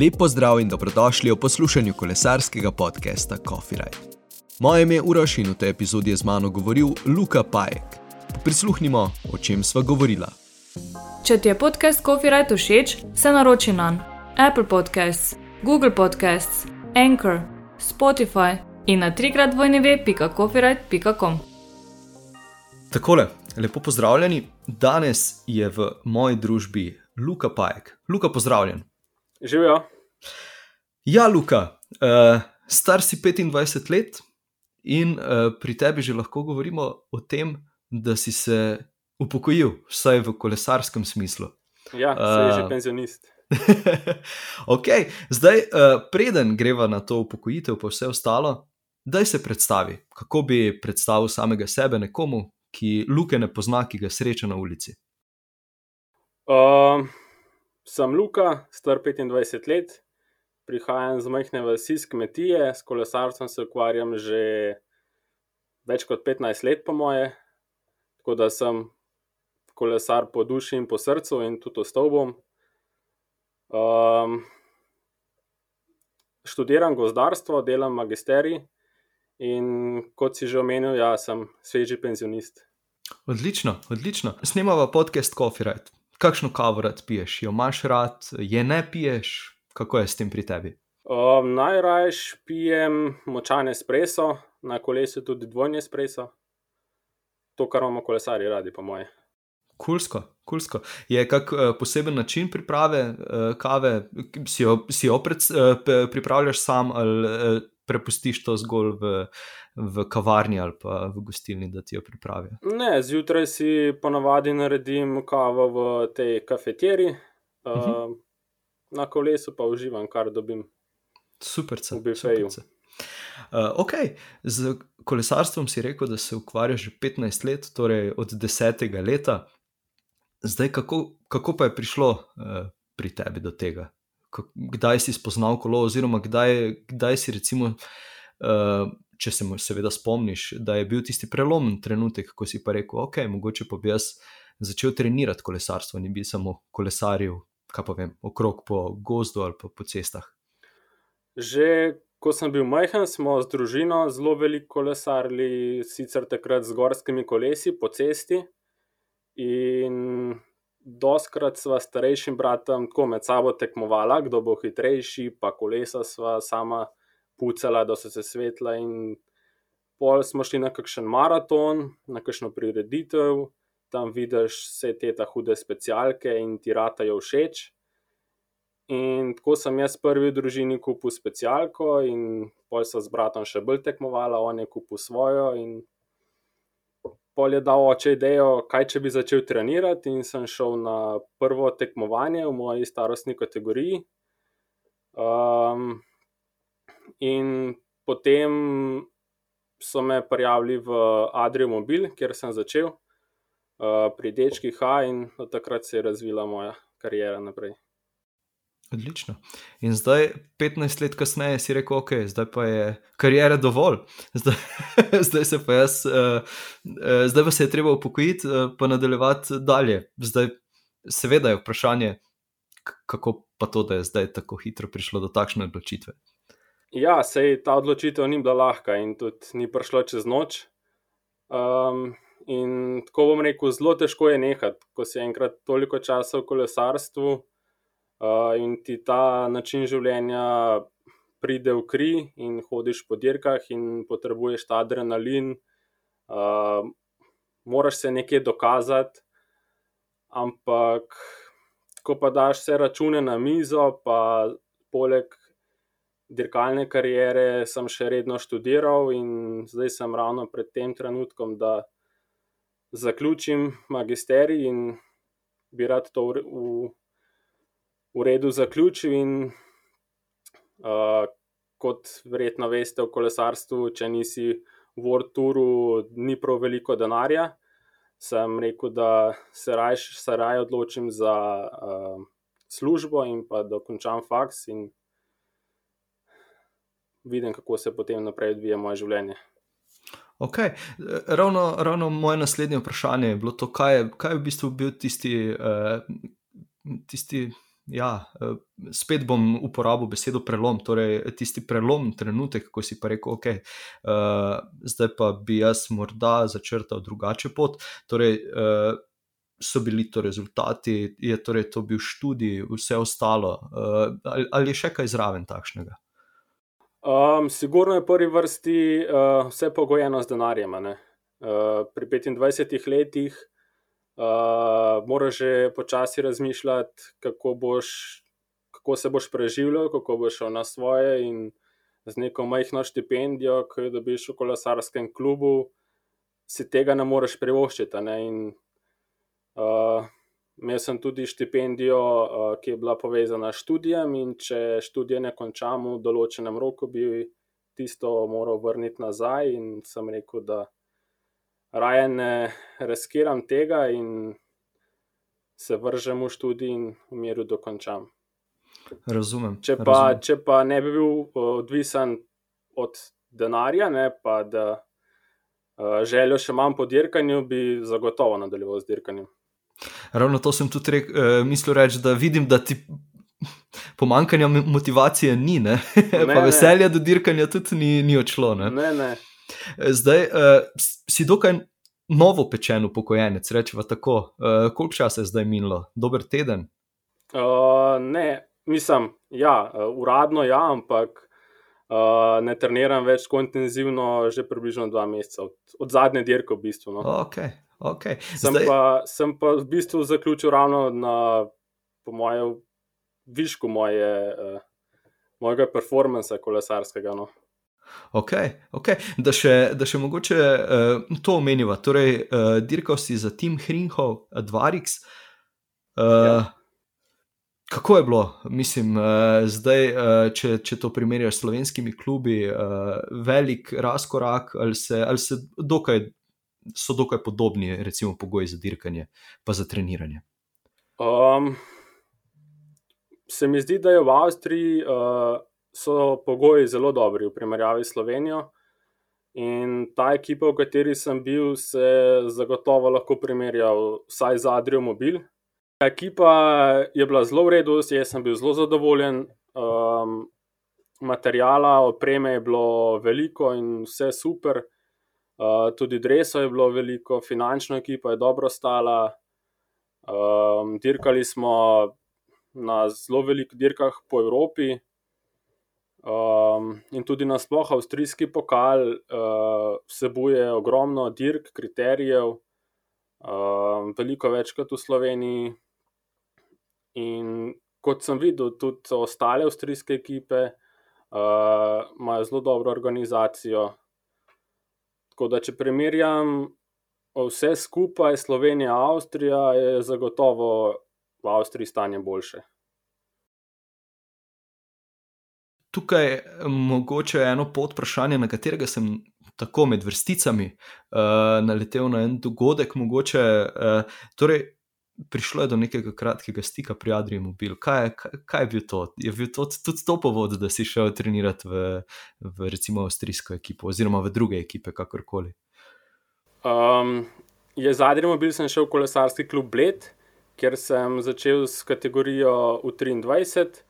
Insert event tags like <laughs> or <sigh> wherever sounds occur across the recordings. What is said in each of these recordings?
Lep pozdrav in dobrodošli v poslušanju kolesarskega podcasta Coffee Ride. Moje ime je Uraš in v tej epizodi je z mano govoril Luka Pajek. Prisluhnimo, o čem sva govorila. Če ti je podcast Coffee Ride všeč, se naroči na Apple Podcasts, Google Podcasts, Anchor, Spotify in na trikrat vojneve.coffeeride.com. Takole, lepo pozdravljeni. Danes je v moji družbi Luka Pajek. Luka, pozdravljen. Živijo. Ja, Luka, uh, star si 25 let in uh, pri tebi že lahko govorimo o tem, da si se upokojil, vsaj v kolesarskem smislu. Ja, uh, si že penzionist. <laughs> ok, zdaj, uh, preden greva na to upokojitev, pa vse ostalo, daj se predstavi, kako bi predstavil samega sebe nekomu, ki Luke ne pozna, ki ga sreča na ulici. Uh, sem Luka, star 25 let, prihajam z majhne vasi iz kmetije, s kolesarstvom se ukvarjam že več kot 15 let, po moje. Tako da sem kolesar po duši in po srcu, in tudi ostal bom. Um, študiram gozdarstvo, delam magisterij. In kot si že omenil, ja, sem sveži penzionist. Odlično, odlično. Snemava podcast Coffee Ride. Kakšno kavo rad piješ? Jo imaš rad, je ne piješ, kako je s tem pri tebi? Um, Najraješ pijem močan espreso, na kolesu tudi dvojni espreso. To, kar imamo kolesari radi, po moje. Kulsko, kulsko. Je kak uh, poseben način priprave uh, kave, si jo, si jo pred, uh, pripravljaš sam ali uh, prepustiš to zgolj v, v kavarni ali pa v gostilni, da ti jo pripravijo? Ne, zjutraj si ponavadi naredim kavo v tej kafeteri, uh, uh -huh. Na kolesu pa uživam, kar dobim. Super, v bifeju. Uh, ok, z kolesarstvom si rekel, da se ukvarjaš že 15 let, torej od 10. leta. Zdaj, kako, kako pa je prišlo uh, pri tebi do tega? kdaj si spoznal kolo, oziroma kdaj, kdaj si, recimo, uh, če se seveda spomniš, da je bil tisti prelomen trenutek, ko si pa rekel, ok, mogoče pa bi jaz začel trenirati kolesarstvo, ne bi samo kolesaril, kaj pa vem, okrog po gozdu ali pa po cestah. Že ko sem bil majhen, smo z družino zelo veliko kolesarili, sicer takrat z gorskimi kolesi po cesti. In doskrat sva starejšim bratom tako med sabo tekmovala, kdo bo hitrejši, pa kolesa sva sama pucala, da so se svetla. In pol smo šli na kakšen maraton, na kakšno prireditev, tam vidiš vse te ta hude specialke in ti ratajo všeč. In tako sem jaz prvi v družini kupil specialko, in pol so z bratom še bolj tekmovala, on je kupil svojo. In pol je dal oče idejo, kaj če bi začel trenirati, in sem šel na prvo tekmovanje v moji starostni kategoriji. Um, in potem so me prijavili v Adriu Mobil, kjer sem začel uh, pri Dečki H, in od takrat se je razvila moja karijera naprej. Odlično. In zdaj, 15 let kasneje, si rekel, ok, zdaj pa je karijera dovolj, <laughs> zdaj, zdaj se pa jaz, uh, uh, zdaj pa se je treba upokojiti, uh, pa nadaljevati dalje. Zdaj, seveda je vprašanje, kako pa to, da je zdaj tako hitro prišlo do takšne odločitve. Ja, sej ta odločitev ni bila lahka in tudi ni prišla čez noč. Um, in tako bom rekel, zelo težko je nehati, ko si enkrat toliko časa v kolesarstvu in ti ta način življenja pride v kri, in hodiš po dirkah, in potrebuješ ta adrenalin, uh, moraš se nekaj dokazati. Ampak, ko pa daš vse račune na mizo, pa poleg dirkalne kariere sem še redno študiral, in zdaj sem ravno pred tem trenutkom, da zaključim magisterij in bi rad to v. v v redu zaključil. In, uh, kot verjetno veste, v kolesarstvu, če nisi v World Touru, ni prav veliko denarja. Sem rekel, da se raje raj odločim za uh, službo in pa da končam faks in vidim, kako se potem naprej odvija moje življenje. Ok, ravno, ravno moje naslednje vprašanje je bilo to, kaj je, kaj je v bistvu bil tisti, uh, tisti ja, uh, spet bom uporabil besedo prelom, torej tisti prelom, trenutek, ko si pa rekel, ok, uh, zdaj pa bi jaz morda začrtal drugače pot. Torej, uh, So bili to rezultati, je torej to bil študij, vse ostalo, uh, ali, ali je še kaj zraven takšnega? Um, sigurno je v prvi vrsti uh, vse pogojeno z denarjem. Uh, pri 25 letih uh, moraš že počasi razmišljati, kako, boš, kako se boš preživljal, kako boš šel na svoje in z neko majhno štipendijo, ki jo dobiš v kolesarskem klubu, si tega ne moreš privoščiti. Ne? In, uh, imel sem tudi štipendijo, uh, ki je bila povezana s študijem, in če študije ne končam v določenem roku, bi tisto moral vrniti nazaj. In sem rekel, da raje ne reskiram tega in se vržem v študij in v miru dokončam. Razumem. Če pa, razumem. če pa ne bi bil odvisen od denarja, ne, pa da uh, željo še imam po dirkanju, bi zagotovo nadaljeval z dirkanjem. Ravno to sem tudi rek, uh, mislil reči, da vidim, da ti pomankanja motivacije ni, ne? ne pa veselja do dirkanja tudi ni, ni odšlo. Ne, ne. ne. Zdaj uh, si dokaj novo pečen upokojenec, rečemo tako. Uh, koliko časa je zdaj minilo? Dober teden? Uh, ne, mislim, ja, uradno ja, ampak uh, ne treniram več tako intenzivno, že približno dva meseca, od, od zadnje dirke v bistvu. No. Okay, okay. Sem, zdaj... pa, sem pa v bistvu zaključil ravno na, po mojem, višku moje, uh, mojega performansa kolesarskega. No. Ok, okay. Da, še, da še mogoče uh, to omeniva. Torej, uh, dirkal si za Tim Hrinhov, Advarix. Uh, ja. Kako je bilo, mislim, uh, zdaj, uh, če, če to primerjaš s slovenskimi klubi, uh, velik razkorak ali, se, ali se dokaj, so dokaj podobni, recimo, pogoji za dirkanje, pa za treniranje? Um, se mi zdi, da je v Avstriji. Uh so pogoji zelo dobri v primerjavi s Slovenijo. In ta ekipa, v kateri sem bil, se zagotovo lahko primerjal vsaj z Adrijo Mobil. Ekipa je bila zelo v redu, jaz sem bil zelo zadovoljen. Um, materijala, opreme je bilo veliko in vse super. Uh, tudi dreso je bilo veliko, finančna ekipa je dobro stala. Um, dirkali smo na zelo velikih dirkah po Evropi, Um, in tudi nasplošno avstrijski pokal uh, vsebuje ogromno dirk, kriterijev, um, veliko več kot v Sloveniji. In kot sem videl, tudi ostale avstrijske ekipe uh, imajo zelo dobro organizacijo. Tako da, če primerjam vse skupaj, Slovenija, Avstrija, je zagotovo v Avstriji stanje boljše tukaj je mogoče eno pod vprašanje, na katerega sem tako med vrsticami uh, naletel na en dogodek. Mogoče, uh, torej, prišlo je do nekega kratkega stika pri Adriju Mobil. Kaj, kaj, kaj je bil to? Je bil to tudi to povod, da si šel trenirati v, v recimo avstrijsko ekipo oziroma v druge ekipe, kakorkoli? Um, je z Adrijem Mobil sem šel v kolesarski klub Bled. Ker sem začel s kategorijo U23,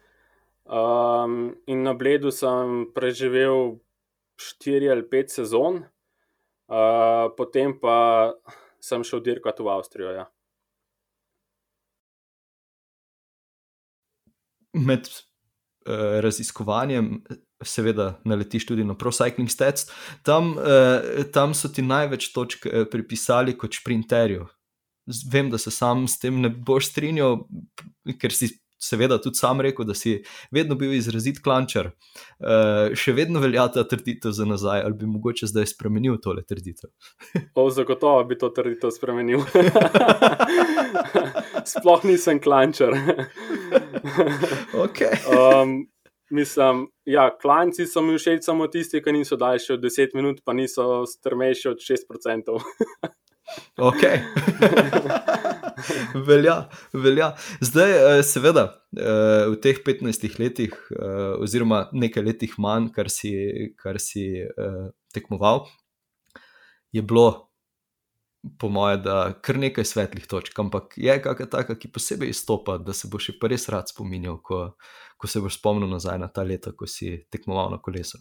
Um, in na Bledu sem preživel štiri ali pet sezon, uh, potem pa sem šel dirkati v Avstrijo. Ja. Med uh, raziskovanjem, seveda, naletiš tudi na ProCycling Stats, tam, uh, tam so ti največ točk uh, pripisali kot sprinterju. Vem, da se sam s tem ne boš strinjal, ker si seveda tudi sam rekel, da si vedno bil izrazit klančar. Uh, še vedno velja ta trditev za nazaj, ali bi mogoče zdaj spremenil tole trditev? <laughs> o, zagotovo bi to trditev spremenil. <laughs> Sploh nisem klančar. <laughs> okay. um, mislim, ja, klanci so mi všeč samo tisti, ki niso daljši od 10 minut, pa niso strmejši od 6%. Ok, <laughs> velja, velja. Zdaj, eh, seveda, eh, v teh 15 letih, eh, oziroma nekaj letih manj, kar si, kar si tekmoval, je bilo po moje, da kar nekaj svetlih točk, ampak je kakšna taka, ki posebej izstopa, da se bo še pa res rad spominjal, ko, ko se boš spomnil nazaj na ta leta, ko si tekmoval na kolesu.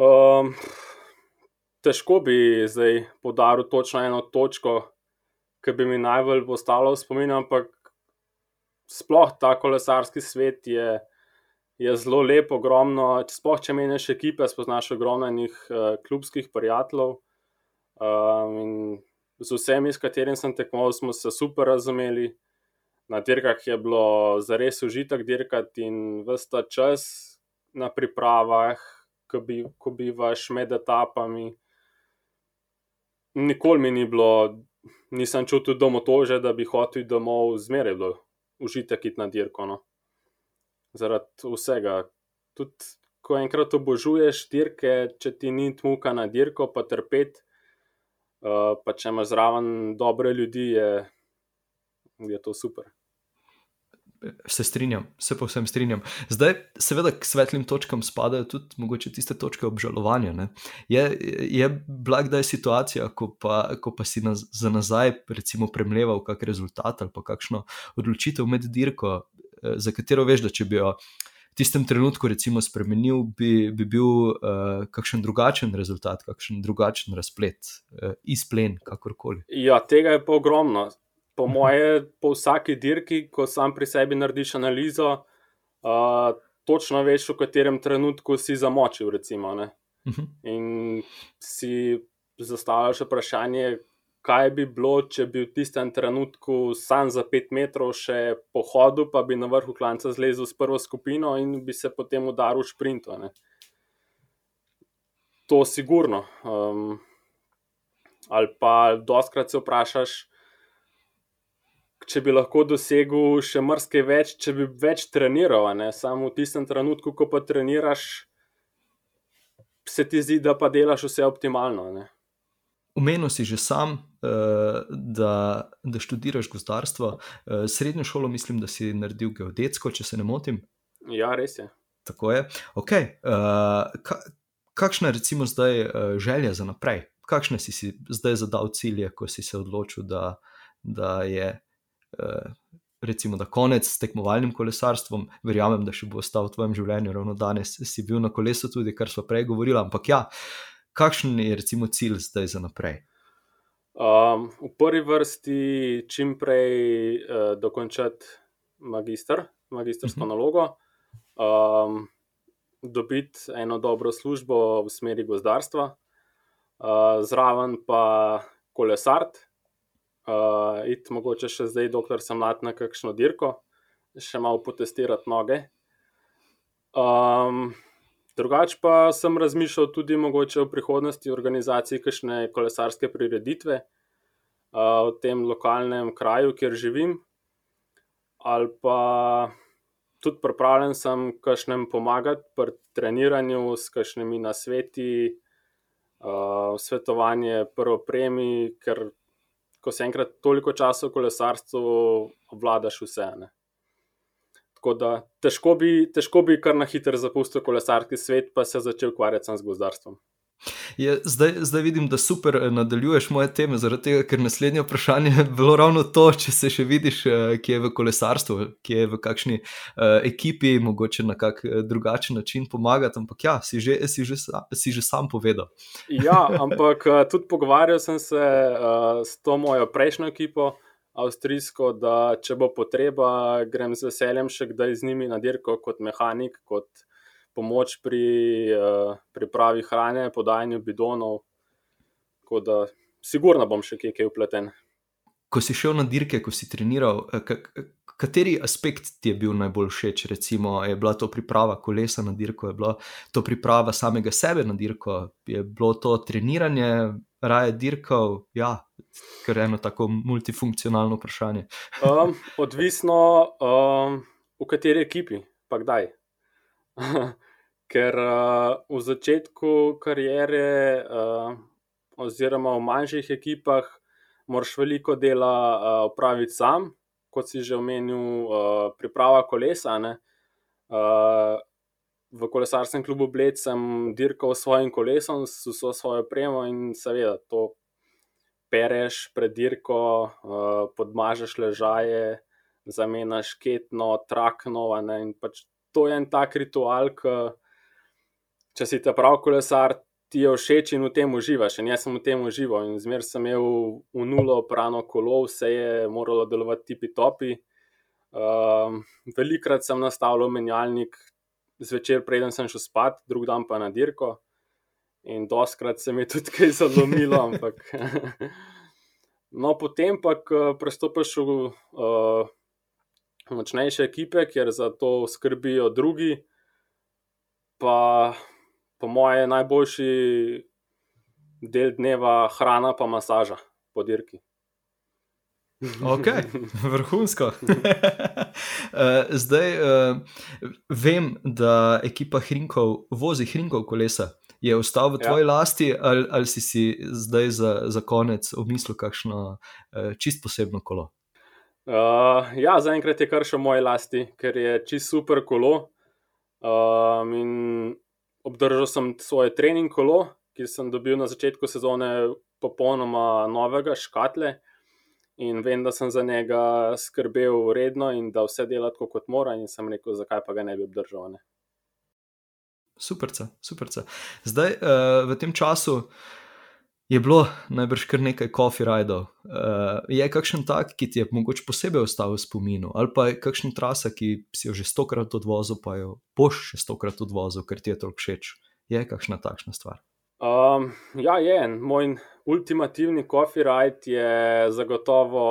Um, težko bi zdaj podaril točno eno točko, ki bi mi najbolj ostalo v spominu, ampak sploh ta kolesarski svet je, je zelo lep, ogromno. Sploh če meniš ekipe, spoznaš ogromno njih uh, klubskih prijateljev. Um, in z vsemi, s katerimi sem tekmoval, smo se super razumeli. Na dirkah je bilo zares užitek dirkati in vsta čas na pripravah, ko, bi, ko bivaš med etapami. Nikoli mi ni bilo, nisem čutil domotože, da bi hotel domov, zmeraj bilo užitek iti na dirko. No. Zaradi vsega. Tudi ko enkrat obožuješ dirke, če ti ni tmuka na dirko, pa trpeti, uh, pa če imaš zraven dobre ljudi, je, je to super. Se strinjam, se povsem strinjam. Zdaj, seveda, k svetlim točkam spadajo tudi mogoče tiste točke obžalovanja. Je, je bila kdaj situacija, ko pa, ko pa si na, za nazaj, recimo, premleval kak rezultat ali pa kakšno odločitev med dirko, eh, za katero veš, da če bi jo v tistem trenutku, recimo, spremenil, bi, bi bil uh, kakšen drugačen rezultat, kakšen drugačen razplet, uh, izplen, kakorkoli. Ja, tega je pa ogromno po moje, po vsaki dirki, ko sam pri sebi narediš analizo, uh, točno veš, v katerem trenutku si zamočil. Recimo, uh mhm. -huh. In si zastavljaš vprašanje, kaj bi bilo, če bi v tistem trenutku sam za pet metrov še pohodil, pa bi na vrhu klanca zlezel s prvo skupino in bi se potem udaril v sprintu. Ne? To je sigurno. Um, ali pa doskrat se vprašaš, če bi lahko dosegel še marsikaj več, če bi več treniral, ne? samo v tistem trenutku, ko pa treniraš, se ti zdi, da pa delaš vse optimalno. Umenil si že sam, eh, da, da študiraš gozdarstvo. Eh, srednjo šolo mislim, da si naredil geodetsko, če se ne motim. Ja, res je. Tako je. Okay. Eh, kakšna je recimo zdaj želja za naprej? Kakšne si si zdaj zadal cilje, ko si se odločil, da, da je recimo, da konec s tekmovalnim kolesarstvom, verjamem, da še bo ostal v tvojem življenju, ravno danes si bil na kolesu, tudi kar smo prej govorili. Ampak ja, kakšen je recimo cilj zdaj za naprej? Um, v prvi vrsti čim prej uh, dokončati magistr, magistrsko uh mhm. -huh. nalogo, um, dobiti eno dobro službo v smeri gozdarstva, uh, zraven pa kolesart, uh, iti mogoče še zdaj, dokler sem mlad na kakšno dirko, še malo potestirati noge. Um, drugač pa sem razmišljal tudi mogoče o prihodnosti organizacije kakšne kolesarske prireditve uh, v tem lokalnem kraju, kjer živim, ali pa tudi pripravljen sem kakšnem pomagati pri treniranju s kakšnimi nasveti. Uh, svetovanje, prvo premi, ker ko se enkrat toliko časa v kolesarstvu obvladaš vse. Ne? Tako da težko bi, težko bi kar na hitro zapustil kolesarski svet, pa se začel ukvarjati z gozdarstvom. Je, zdaj, zdaj vidim, da super eh, nadaljuješ moje teme, zaradi tega, ker naslednje vprašanje je bilo ravno to, če se še vidiš, eh, ki je v kolesarstvu, ki je v kakšni uh, ekipi, mogoče na kak drugačen način pomagati. Ampak ja, si že, si že, si že sam povedal. Ja, <laughs> ampak tudi pogovarjal sem se uh, s to mojo prejšnjo ekipo. Avstrijsko, da če bo potreba, grem z veseljem še kdaj z njimi na dirko kot mehanik, kot pomoč pri uh, pripravi hrane, podajanju bidonov. Tako da, sigurno bom še kje upleten. Ko si šel na dirke, ko si treniral, eh, kateri aspekt ti je bil najbolj všeč? Recimo, je bila to priprava kolesa na dirko, je bila to priprava samega sebe na dirko, je bilo to treniranje, raje dirkal. Ja, ker je eno tako multifunkcionalno vprašanje. um, odvisno, um, v kateri ekipi, pa kdaj. <laughs> Ker uh, v začetku kariere, uh, oziroma v manjših ekipah, moraš veliko dela uh, opraviti sam, kot si že omenil, uh, priprava kolesa. Uh, v kolesarskem klubu Bled sem dirkal s svojim kolesom, s vso svojo opremo in seveda to pereš pred dirko, uh, podmažeš ležaje, zamenjaš ketno, trakno. In pač to je en tak ritual, ki če si ta prav kolesar, ti je všeč in v tem uživaš. In jaz sem v tem užival in zmer sem imel v nulo prano kolo, vse je moralo delovati tipi topi. Um, velikrat sem nastavljal menjalnik zvečer, preden sem šel spat, drug dan pa na dirko. In doskrat se mi je tudi kaj zalomilo, ampak. <laughs> no, potem pa, ko prestopiš v uh, močnejše ekipe, kjer za to skrbijo drugi, pa po mojem, najboljši del dneva hrana, pa masaža po dirki. Ok, <laughs> vrhunsko. <laughs> Eh, zdaj uh, vem, da ekipa Hrinkov vozi Hrinkov kolesa. Je ostal v tvoji ja. lasti, ali, ali si si zdaj za, za konec omislil kakšno uh, čist posebno kolo? Uh, ja, zaenkrat je kar še v moji lasti, ker je čist super kolo. Um, obdržal sem svoje trening kolo, ki sem dobil na začetku sezone, popolnoma novega, škatle. In vem, da sem za njega skrbel redno in da vse dela tako, kot mora, in sem rekel, zakaj pa ga ne bi obdržal. Ne? Super, super. Zdaj, uh, v tem času je bilo najbrž kar nekaj coffee rajdov. Uh, je kakšen tak, ki ti je mogoče posebej ostal v spominu, ali pa je kakšna trasa, ki si jo že stokrat odvozil, pa jo boš še stokrat odvozil, ker ti je to všeč. Je kakšna takšna stvar? Um, ja, je en. Moj ultimativni coffee ride je zagotovo,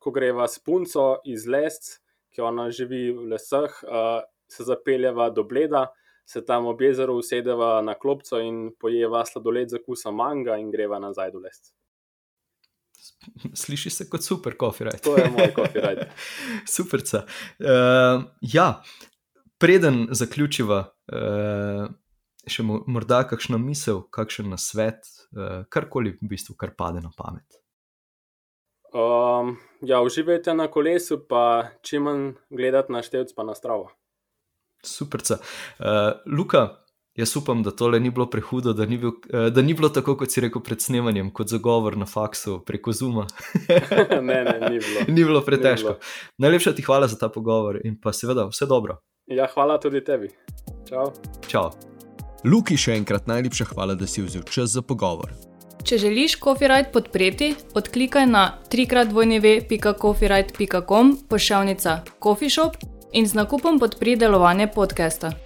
ko greva s punco iz Lesc, ki ona živi v lesah, uh, se zapeljeva do Bleda, se tam ob jezeru usedeva na klopco in pojeva sladoled za kusa manga in greva nazaj do Lesc. Sliši se kot super ride. To je moj coffee ride. <laughs> super. Uh, ja, preden zaključiva. Uh, še morda kakšna misel, kakšen nasvet, uh, karkoli v bistvu, kar pade na pamet. Um, ja, uživajte na kolesu, pa čim manj gledate na števc, pa na stravo. Super. Uh, Luka, jaz upam, da tole ni bilo prehudo, da ni, bil, uh, da ni bilo tako, kot si rekel pred snemanjem, kot zagovor na faksu preko Zuma. <laughs> ne, ne, ni bilo. ni bilo pretežko. Najlepša ti hvala za ta pogovor in pa seveda vse dobro. Ja, hvala tudi tebi. Čau. Čau. Luki, še enkrat najlepša hvala, da si vzel čas za pogovor. Če želiš Copyright podpreti, odklikaj na trikratvojneve.copyright.com pošiljka Coffee Shop in z nakupom podpri delovanje podcasta.